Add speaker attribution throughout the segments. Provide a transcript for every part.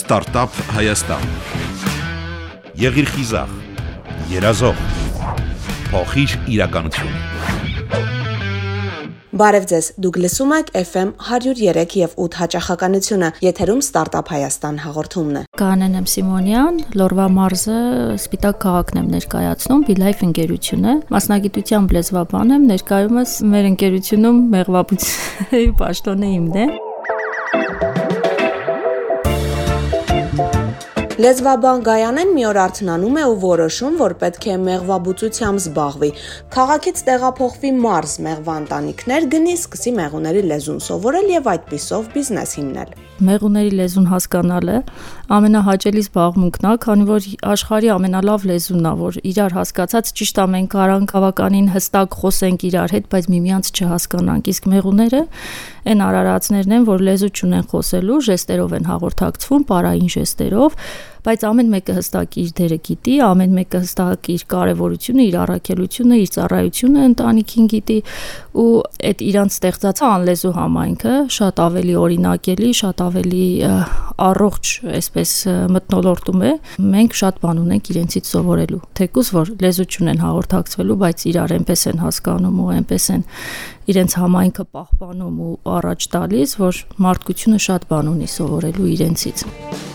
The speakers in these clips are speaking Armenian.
Speaker 1: Ստարտափ Հայաստան։ Եղիր խիզախ, երազող, փոխիր իրականություն։
Speaker 2: Բարև ձեզ։ Դուք լսում եք FM 103 եւ 8 հաճախականությունը։ Եթերում Ստարտափ Հայաստան հաղորդումն է։
Speaker 3: Կանեն եմ Սիմոնյան, Լորվա մարզը Սպիտակ քաղաքն եմ ներկայացնում, Բիլայֆ ընկերությունը։ Մասնագիտությամբ լեզվաբան եմ, ներկայումս մեր ընկերությունում մեղվաբույծի պաշտոնը իմն է։
Speaker 2: Լեզվաբան Գայանեն մի օր արթնանում է ու որոշում, որ պետք է մեղվաբուծությամբ զբաղվի։ Քաղաքից տեղափոխվի մարզ մեղվա ընտանիքներ գնի, սկսի մեղուների լեզուն սովորել եւ այդպիսով բիզնես հիմնել։
Speaker 3: Մեղուների լեզուն հասկանալը ամենահաճելի զբաղմունքն է, քանի որ աշխարհի ամենալավ լեզունն է, որ իրար հասկացած ճիշտ է մենք կարանք բավականին հստակ խոսենք իրար հետ, բայց միմյանց չհասկանանք։ Իսկ մեղուները այն արարածներն են, որ լեզու չունեն խոսելու, ժեստերով են հաղորդակցվում, պարային ժեստերով, բայց ամեն մեկը հստակ իր դերը գիտի, ամեն մեկը հստակ իր կարևորությունը, իր առաքելությունը, իր ծառայությունը ընտանիքին գիտի ու այդ իրանց ստեղծած անլեզու համայնքը շատ ավելի օրինակելի, շատ ավելի առողջ, այսպես մտնոլորտում է։ Մենք շատ բան ունենք իրենցից սովորելու։ Թեկուզ որ լեզու չունեն հաղորդակցվելու, բայց իրար այնպես են հասկանում ու այնպես են իրենց համայնքը պահպանում ու առաջ տալիս, որ մարդկությունը շատ բան ունի սովորելու իրենցից։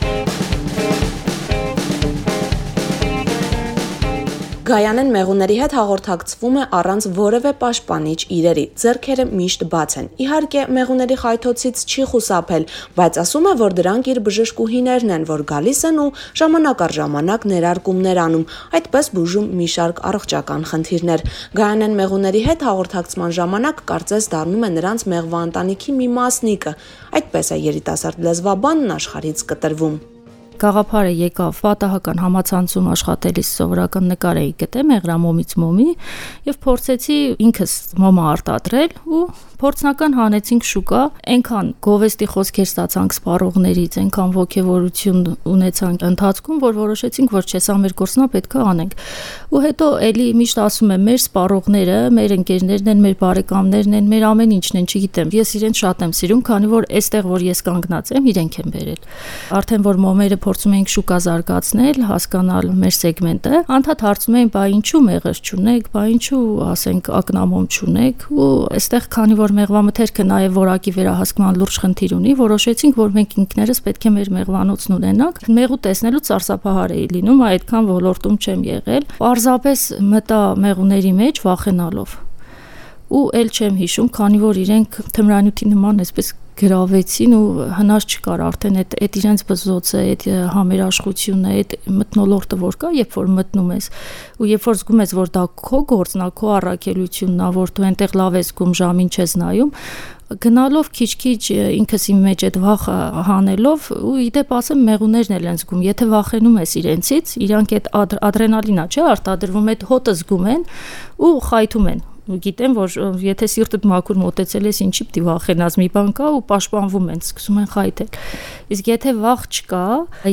Speaker 2: Գայանեն մեղուների հետ հաղորդակցվում է առանց որևէ պաշտպանիչ իրերի։ Ձերքերը միշտ բաց են։ Իհարկե, մեղուների խայթոցից չի խուսափել, բայց ասում է, որ դրանք իր բժշկուհիներն են, որ գալիս են ու ժամանակ առ ժամանակ ներարկումներ անում, այդպես բուժում մի շարք առողջական խնդիրներ։ Գայանեն մեղուների հետ հաղորդակցման ժամանակ կարծես դառնում է նրանց մեղվա ընտանիքի մի մասնիկը։ Այդպես է երիտասարդ լեզվաբանն աշխարից կտրվում
Speaker 3: գաղափարը եկավ պատահական համացանցում աշխատելիս սովորական նկար էի գտե մեղրամոմից մոմի եւ փորձեցի ինքս մոմը արտադրել ու փորձնական հանեցինք շուկա, այնքան գովեստի խոսքեր ստացանք սպառողներից, այնքան ողջևորություն ունեցանք ընթացքում, որ որոշեցինք, որ չէ, սա մեր գործնա պետք է անենք։ Ու հետո էլի միշտ ասում եմ, մեր սպառողները, մեր ընկերներն են, մեր բարեկամներն են, մեր ամեն ինչն են, չգիտեմ։ Ես իրենց շատ եմ սիրում, քանի որ այստեղ որ ես կանգնած եմ, իրենք են բերել։ Արդեն որ մոմերը փորձում ենք շուկա զարգացնել, հասկանալ մեր սեգմենտը, անդադ հարցում էին, բա ինչու մեղր չունեք, բա ինչու ասենք ակնամոմ չունեք, ու այստեղ քանի որ մեղվամթերքը նաև որակի վերահսկման լուրջ խնդիր ունի, որոշեցինք, որ մենք ինքներս պետք է մեր մեղվանոցն ունենանք։ Մեղու տեսնելու ծարսափահար էի լինում, այդքան ոլորտում չեմ եղել։ Պարզապես մտա մեղուների մեջ վախենալով ու ել չեմ հիշում, քանի որ իրենք թմրանյութի նման այսպես գրավեցին ու հնար չկար արդեն այդ այդ իրենց բզոցը, այդ համերաշխությունը, այդ մտնոլորտը որ կա, երբ որ մտնում ես ու երբ որ զգում ես, որ դա քո գործն է, քո առաքելությունն է, որ դու այնտեղ լավ ես զգում, ժամին չես նայում, գնալով քիչ-քիչ ինքս իմ մեջ այդ վախը հանելով ու իդեպ ասեմ մեղուներն էլ են զգում եթե վախենում ես իրենցից իրանք այդ ադրենալինա չէ արտադրվում այդ հոտը զգում են ու խայթում են գիտեմ, որ եթե սիրտդ մաքուր մոտեցել ես, ինչի՞ պիտի վախենաս, մի բան կա ու պաշտպանվում են, սկսում են խայթել։ Իսկ եթե վախ չկա,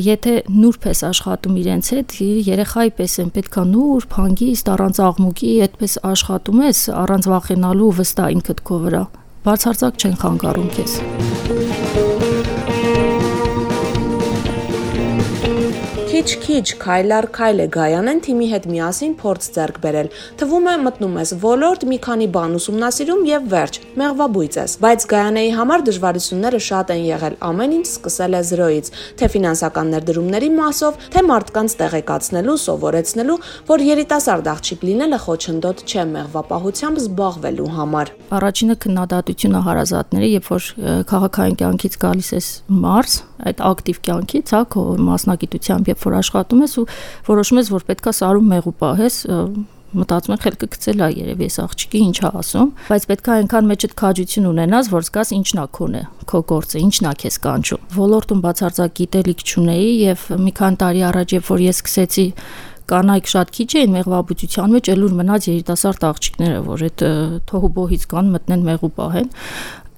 Speaker 3: եթե նուրբ ես աշխատում իրենց հետ, երեխայի պես են պետքա նուրբ, հանգիստ, առանց աղմուկի, այդպես աշխատում ես, առանց վախենալու վստահ ինքդ քո վրա։ Բացարձակ չեն խանգարում քեզ։
Speaker 2: Քիչ-քիչ, քայլ առ քայլ է Գայանեն թիմի հետ միասին փորձ ձեռք բերել։ Թվում է մտնում ես ոլորտ, մի քանի բան ուսումնասիրում եւ վերջ, մեղվաբույծ ես։ Բայց Գայանեի համար դժվարությունները շատ են եղել, ամեն ինչ սկսել է զրոյից, թե ֆինանսական ներդրումների մասով, թե մարդկանց տեղեկացնելու, սովորեցնելու, որ երիտասարդ աղջիկ լինելը խոչընդոտ չէ մեղվապահությամբ զբաղվելու համար։
Speaker 3: Առաջինը քննադատությունը հարազատների, երբ որ քաղաքային կյանքից գալիս ես մարզ, այդ ակտիվ կյանքից, հա, մասնագիտությամբ, երբ որ աշխատում ես ու որոշում ես, որ պետքա սարում մեղու պահես, մտածում եմ խելքը գցել է երևի այս աղջիկի ինչա ասում, բայց պետքա այնքան մեջդ քաջություն ունենաս, որ զգաս ինչն է քոնը, քո գործը, ինչն է քեզ կանչում։ Ոլորտում բացարձակ գիտելիք չունեի եւ մի քանի տարի առաջ, երբ որ ես սկսեցի կանայք շատ քիչ էին մեղվաբուծության մեջ, ելուր մնաց երիտասարդ աղջիկները, որ այդ թողու բոհից կան մտնեն մեղու պահեն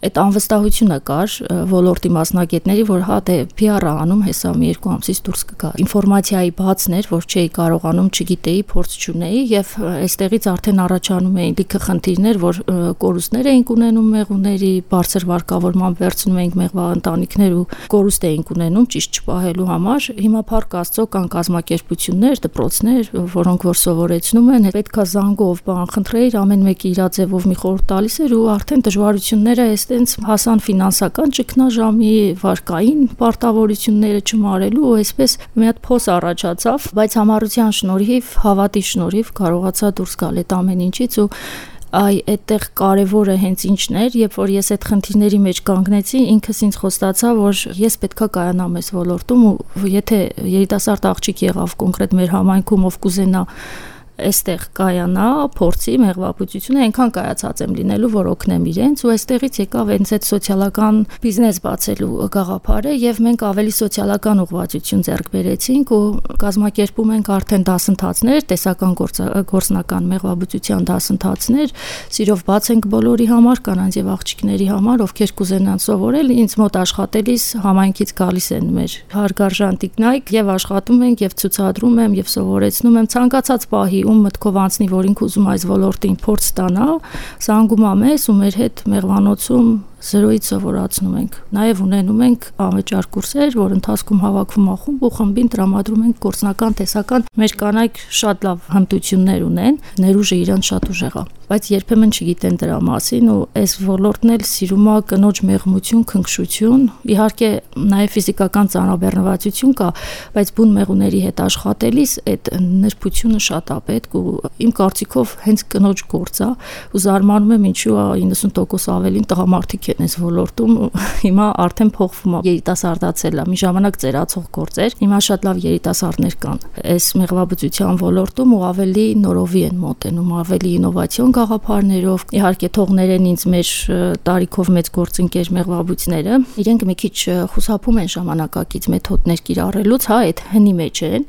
Speaker 3: այդ անվստահությունը կար ոլորտի մասնագետների, որ հա դե PR-ը անում հեսա մի երկու ամսից դուրս կգա։ Ինֆորմացիայի բացներ, որ չէի կարողանում, չգիտեի, փորձ չունեի եւ այստեղից արդեն առաջանում էին լիքը խնդիրներ, որ կորուստներ էինք ունենում մեղուների, բարձր վարկավորման վերցնում էինք մեղվա ընտանիքներ ու կորուստ էինք ունենում ճիշտ չպահելու համար։ Հիմա փառք Աստծո կան կազմակերպություններ, դպրոցներ, որոնք որ սովորեցնում են, պետքա զանգով բան խնդրեիր, ամեն մեկը իր ձևով մի խորհուրդ տալիս էր ու արդեն դժվարությունները այստենց հասան ֆինանսական ճգնաժամի, վարկային պարտավորությունները չմարելու ու այսպես մի հատ փոս առաջացավ, բայց համառության շնորհիվ, հավատի շնորհիվ կարողացա դուրս գալ այդ ամեն ինչից ու այ այդտեղ կարևորը հենց ինչն էր, երբ որ ես այդ խնդիրների մեջ կանգնեցի, ինքս ինձ խոստացա, որ ես պետքա կայանամ այս ոլորտում ու եթե երիտասարդ աղջիկ եղավ կոնկրետ մեր համայնքում ով կուզենա այստեղ կայանա, փորձի մեղվաբուծությունը այնքան կայացած եմ լինելու, որ օգնեմ իրենց ու այստեղից եկավ հենց այդ սոցիալական բիզնես բացելու գաղափարը եւ մենք ավելի սոցիալական ուղղվածություն ձեռք բերեցինք ու կազմակերպում ենք արդեն դասընթացներ, տեսական գործնական մեղվաբուծության դասընթացներ, սիրով բաց ենք բոլորի համար, կանանց եւ աղջիկների համար, ովքեր կուզենան սովորել, ինձ մոտ աշխատելիս համայնքից գալիս են մեր հարգարժան տիկնայք եւ աշխատում ենք եւ ցուցադրում եմ եւ սովորեցնում եմ ցանկացած պահի ում մտքով անցնի, որ ինքը ուզում այս ոլորտին փորձ ստանա, զանգում ամես ու մեր հետ մեղվանոցում զրոյից սովորացնում ենք։ Նաև ունենում ենք անվճար կուրսեր, որ ընթացքում հավաքվում ա խումբ ու խմբին տրամադրում ենք գործնական տեսական մեր կանայք շատ լավ հմտություններ ունեն, ներուժը իրանց շատ ուժեղ է, բայց երբեմն չգիտեն դրա մասին ու այս ոլորտն էլ սիրում է կնոջ մեղմություն, քնքշություն, իհարկե նաև ֆիզիկական ծանրաբեռնվածություն կա, բայց բուն մեղուների հետ աշխատելիս այդ նրբությունը շատ է պետք ու իմ կարծիքով հենց կնոջ գործ է ու զարմանում եմ ինչու է 90% ավելին տղամարդիկ են այս ոլորտում հիմա արդեն փոխվում է երիտասարդացել է մի ժամանակ ծերացող գործեր հիմա շատ լավ երիտասարդներ կան այս մեղվաբուծության ոլորտում ու ավելի նորովի են մոտենում ավելի ինովացիոն գաղափարներով իհարկե թողներեն ինձ մեր տարիքով մեծ գործընկեր մեղվաբույցները իրենք մի քիչ խուսափում են ժամանակակից մեթոդներ կիրառելուց հա այդ հնի մեջ են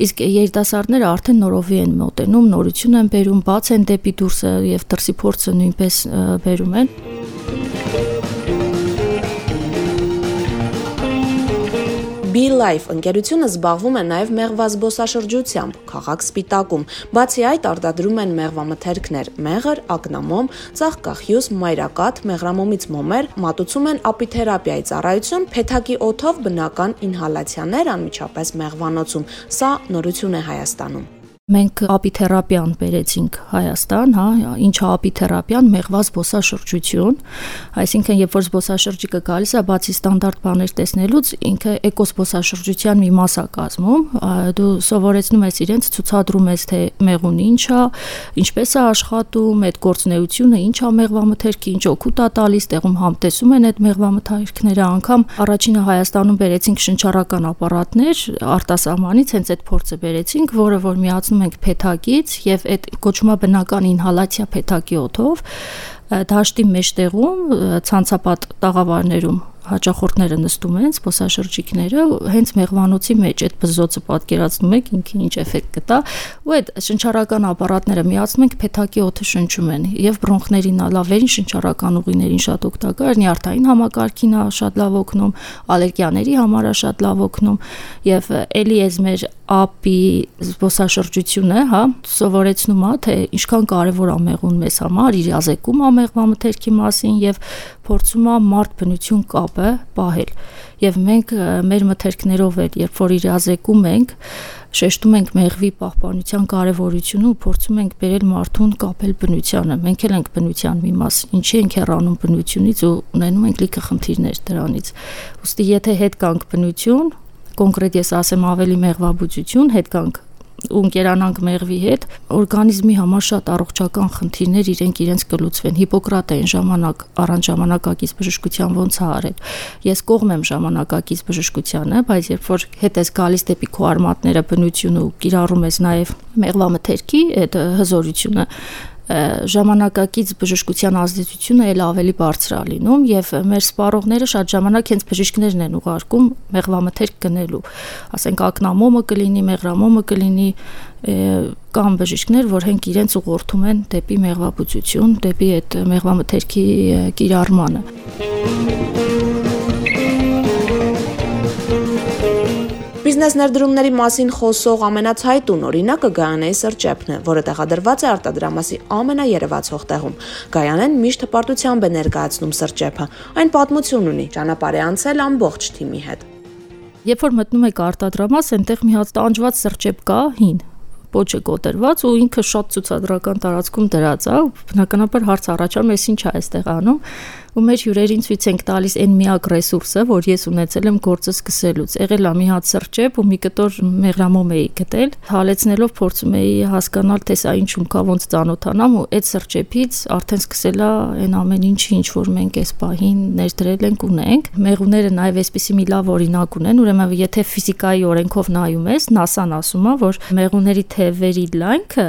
Speaker 3: իսկ երիտասարդները արդեն նորովի են մոտենում նորություն են բերում բաց են դեպի դուրսը եւ դրսի փորձը նույնպես բերում են
Speaker 2: BeLife ընկերությունը զբաղվում է նաև մեղվազբոսաշրջությամբ, քաղաք Սպիտակում։ Բացի այդ, արտադրում են մեղվամթերքներ՝ մեղր, ակնամոմ, ծաղկախյուս, մայրակաթ, մեղրամոմից մոմեր, մատուցում են ապիթերապիայի ծառայություն, փեթակի օթով բնական ինհալացիաներ անմիջապես մեղվանոցում։ Սա նորություն է Հայաստանում։
Speaker 3: Մենք ապիթերապիան բերեցինք Հայաստան, հա, ինչ ապիթերապիան, մեղվա զբոսաշրջություն, այսինքն երբ որ զբոսաշրջիկը գալիս է բացի ստանդարտ բաներ տեսնելուց, ինքը էկոսբոսաշրջության մի մաս է կազմում, դու սովորեցնում ես իրենց, ցուցադրում ես թե մեղուն ինչ է, ինչպես է աշխատում, այդ գործունեությունը ինչ է մեղվամթերքի, ինչ օգուտ է տալիս, տեղում համտեսում են այդ մեղվամթերքները, անգամ առաջինը Հայաստանում բերեցինք շնչառական ապարատներ արտասահմանից, հենց այդ փորձը բերեցինք, որը որ միացնում ստանում ենք փեթակից եւ այդ կոչումա բնական ինհալացիա փեթակի օթով դաշտի մեջտեղում ցանցապատ տաղավարներում հաճախորդները նստում են, զբոսաշրջիկները, հենց մեղվանոցի մեջ այդ բզոցը պատկերացնում եք ինքը ինչ էֆեկտ կտա, ու այդ շնչառական ապարատները միացնում ենք փեթակի օդը շնչում են եւ բրոնխներին լավերին շնչառական ուղիներին շատ օգտակար, նյարդային համակարգին է շատ լավ օգնում, ալերգիաների համար է շատ լավ օգնում եւ ելի էս մեր ապի զբոսաշրջությունը, հա, սովորեցնում է թե ինչքան կարեւոր է մեղուն մեզ համար, իր ազեկում է մեղվամթերքի մասին եւ փորձում է մարդ բնություն կապը պահել։ Եվ մենք մեր մթերքներով էլ, երբ որ իրազեկում ենք, շեշտում ենք մեղվի պահպանության կարևորությունը ու փորձում ենք բերել մարդուն կապել բնությանը։ Մենք էլ ենք բնության մի մաս։ Ինչի ենք հեռանում բնությունից ու ունենում ենք լիքը խնդիրներ դրանից։ Ոստի եթե հետ կանք բնություն, կոնկրետ ես ասեմ ավելի մեղվաբուծություն, հետ կանք ու ընկերանանք մեղվի հետ, օրգանիզմի համար շատ առողջական խնդիրներ իրենք իրենց կլուծվեն։ Հիպոկրատը այն ժամանակ առանց ժամանակակից բժշկության ոնց է արել։ Ես կողմ եմ ժամանակակից բժշկությանը, բայց երբ որ հետ ես գալիս դեպի քո արմատները բնությունը ու կիրառում ես նաև մեղվամթերքի այդ հզորությունը, ժամանակակից բժշկության ազդեցությունը ել ավելի բարձր է լինում եւ մեր սպառողները շատ ժամանակ հենց բժիշկներն են ուղարկում մեղվամթերք գնելու ասենք ակնամոմը կլինի մեղրամոմը կլինի կան բժիշկներ, որ հենք իրենց ուղղորդում են դեպի մեղվաբուծություն, դեպի այդ մեղվամթերքի կիրառմանը։
Speaker 2: Բիզնես ներդրումների մասին խոսող ամենացայտուն օրինակը Գայանեի սրճեփն է, որը տեղադրված է արտադրամասի ամենաերևացող տեղում։ Գայանեն միշտ հպարտությամբ է ներկայացնում սրճեփը։ Այն պատմություն ունի, ճանապարհ է անցել ամբողջ թիմի հետ։
Speaker 3: Երբ որ մտնում եք արտադրամաս, այնտեղ մի հատ տանջված սրճեպ կա, հին, պոչը կոտրված ու ինքը շատ ցուցադրական տարածքում դրած է բնականաբար հարց առաջանում ես ինչ է այստեղ անում ու մեր հյուրերին ցույց ենք տալիս այն միակ ռեսուրսը, որ ես ունեցել եմ գործը սկսելուց։ Եղել է մի հատ սրճեպ ու մի կտոր մեղրամոմ էի գտել, հալեցնելով փորձում էի հասկանալ, թե սա ինչում կա, ոնց ծանոթանամ ու այդ սրճեպից արդեն սկսել է այն ամեն ինչը, ինչ որ մենք այս պահին ներդրել ենք ունենք։ Մեղուները նաև այսպեսի մի լավ օրինակ ունեն, ուրեմն եթե ֆիզիկայի օրենքով նայում ես, NASA-ն ասում է, որ մեղուների թևերի լայնքը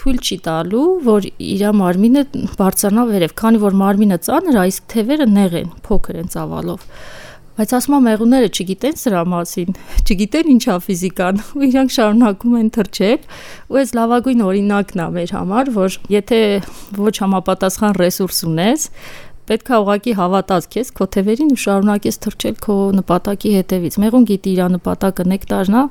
Speaker 3: թույլ չի տալու, որ իր մարմինը բարձրանա վերև, քանի որ մարմինը ծանր է, իսկ թևերը նեղ են, փոքր են ծավալով։ Բայց ասում եմ մեղուները չգիտեն սրա մասին, չգիտեն ինչա ֆիզիկան, ու իրանք շարունակում են թրջել, ու այս լավագույն օրինակն է մեր համար, որ եթե ոչ համապատասխան ռեսուրս ունես, պետք է ուղակի հավատաս քեզ քո թևերին ու շարունակես թրջել քո նպատակի հետևից։ Մեղուն գիտի իր նպատակը նեկտարն է,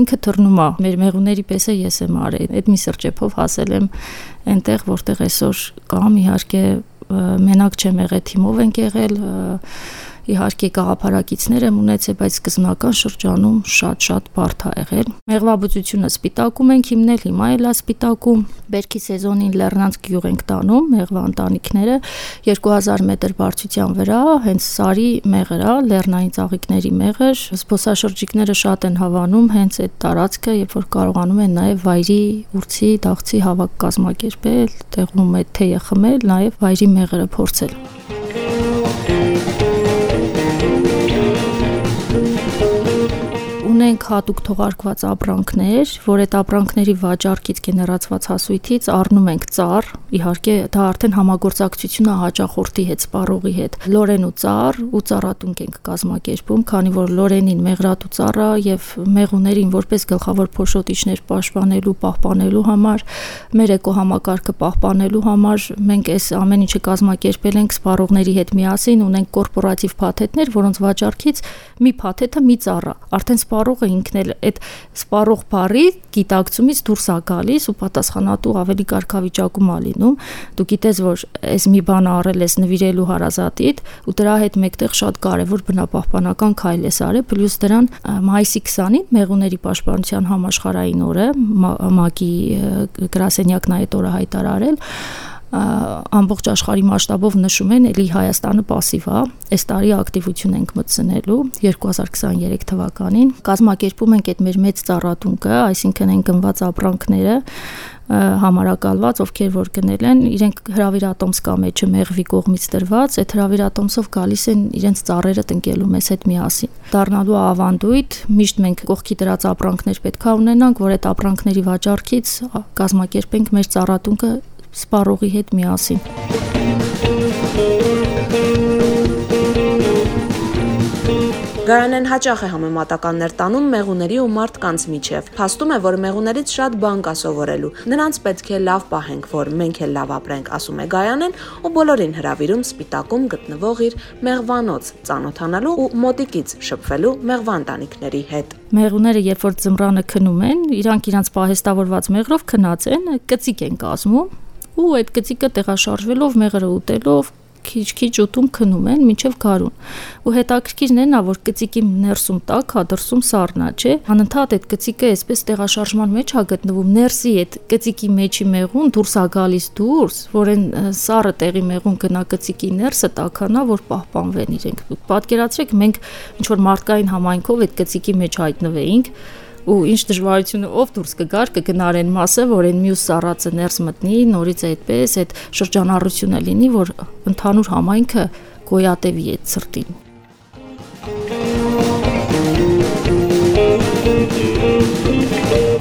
Speaker 3: ինքը թռնում է։ Մեր մեղուների պես է ես եմ արել։ Այդ մի սրճեփով հասել եմ այնտեղ, որտեղ այսօր կամ իհարկե մենակ չեմ եղել, թիմով ենք եղել, իհարկե գաղափարակիցներ եմ ունեցել, բայց սկզբնական շրջանում շատ-շատ բարդ ա եղել։ Մեղվաբուծությունը սպիտակում ենք հիմնել, հիմա էլ է սպիտակում։ Բերքի սեզոնին Լեռնանց գյուղ ենք տանում մեղվա ընտանիքները 2000 մետր բարձրության վրա, հենց Սարի մեղր է, Լեռնային ծաղիկների մեղր։ Զբոսաշրջիկները շատ են հավանում հենց այդ տարածքը, երբ որ կարողանում են նաև վայրի, ուրցի, դաղցի հավաք կազմակերպել, տեղում այդ թեյը խմել, նաև վայրի մեղրը փորձել։ ունենք հատուկ թողարկված ապրանքներ, որ այդ ապրանքների վաճառքից գեներացված հասույթից առնում ենք ծառ, իհարկե դա արդեն համագործակցություն է հաճախորդի հետ, սպառողի հետ։ Լորեն ու ծառ ու ծառատունք ենք կազմակերպում, քանի որ լորենին մեղրատու ծառը եւ մեղուներին որպես գլխավոր փոշոտիչներ պաշտպանելու, պահպանելու համար, մեր էկոհամակարգը պահպանելու համար մենք այս ամեն ինչը կազմակերպել ենք սպառողների հետ միասին, ունենք կորպորատիվ փաթեթներ, որոնց վաճառքից մի փաթեթը մի ծառա։ Արդեն սպառ սպառողը ինքն էլ այդ սպառող բարի գիտակցումից դուրս է գալիս ու պատասխանատու ավելի կարգավիճակում է լինում դու գիտես որ այս մի բան արել ես նվիրելու հարազատիդ ու դրա հետ մեկտեղ շատ կարևոր բնապահպանական քայլ ես արել պլյուս դրան մայիսի 20-ին մեղուների պաշտպանության համաշխարհային օրը ՄԱԿ-ի գրասենյակն այդ օրը հայտարարել ամբողջ աշխարհի մասշտաբով նշում են, էլի Հայաստանը пассив է։ Այս տարի ակտիվություն ենք մտցնելու 2023 թվականին։ Կազմակերպում ենք այդ մեր մեծ ծառատունկը, այսինքն են գնված ապրանքները համարակալված, ովքեր որ գնել են, իրենք հրավիրատոմս կա մեջը մեղվի կողմից դրված, այդ հրավիրատոմսով գալիս են իրենց ծառերը տնկելու մեզ հետ միասին։ Դառնալու ավանդույթ միշտ մենք կողքի դրած ապրանքներ պետք է ունենանք, որ այդ ապրանքների վաճառքից կազմակերպենք մեր ծառատունկը սպառողի հետ միասին։
Speaker 2: Գայանեն հաճախ է համեմատականներ տանում մեղուների ու մարդկանց միջև։ Փաստում է, որ մեղուներից շատ բան կա սովորելու։ Նրանց պետք է լավ պահենք, որ մենք էլ լավ ապրենք, ասում է Գայանեն, ու բոլորին հրավիրում սպիտակում գտնվող իր մեղվանոց ծանոթանալու ու մոտիկից շփվելու մեղվանտանիքների հետ։
Speaker 3: Մեղուները, երբ որ ծմրանը քնում են, իրանք իրանց պահեստավորված մեղրով քնած են, կծիկ են կազմում ու այդ գծիկը տեղաշարժվելով մեղրը ուտելով քիչ-քիչ ուտում քնում են մինչև գարուն։ Ու հետաքրքիրն է նա, որ գծիկի ներսում տակ հա դրսում սառնա, չէ։ Անընդհատ այդ գծիկը այսպես տեղաշարժման մեջ հա գտնվում, ներսի այդ գծիկի մեջի մեղուն դուրս ա գալիս դուրս, որ այն սառը տեղի մեղուն գնա գծիկի ներսը տականա, որ պահպանվեն իրենք։ Պատկերացրեք, մենք ինչ որ մարդկային համայնքով այդ գծիկի մեջ հայտնվեինք ու ինչ դժվարությունը ով դուրս կգար կգնար այն մասը, որ այն մյուս սառածը ներս մտնի, նորից այդպես այդ շրջանառությունը լինի, որ ընդհանուր համայնքը գոյատևի այդ ծրտին։ Thank you.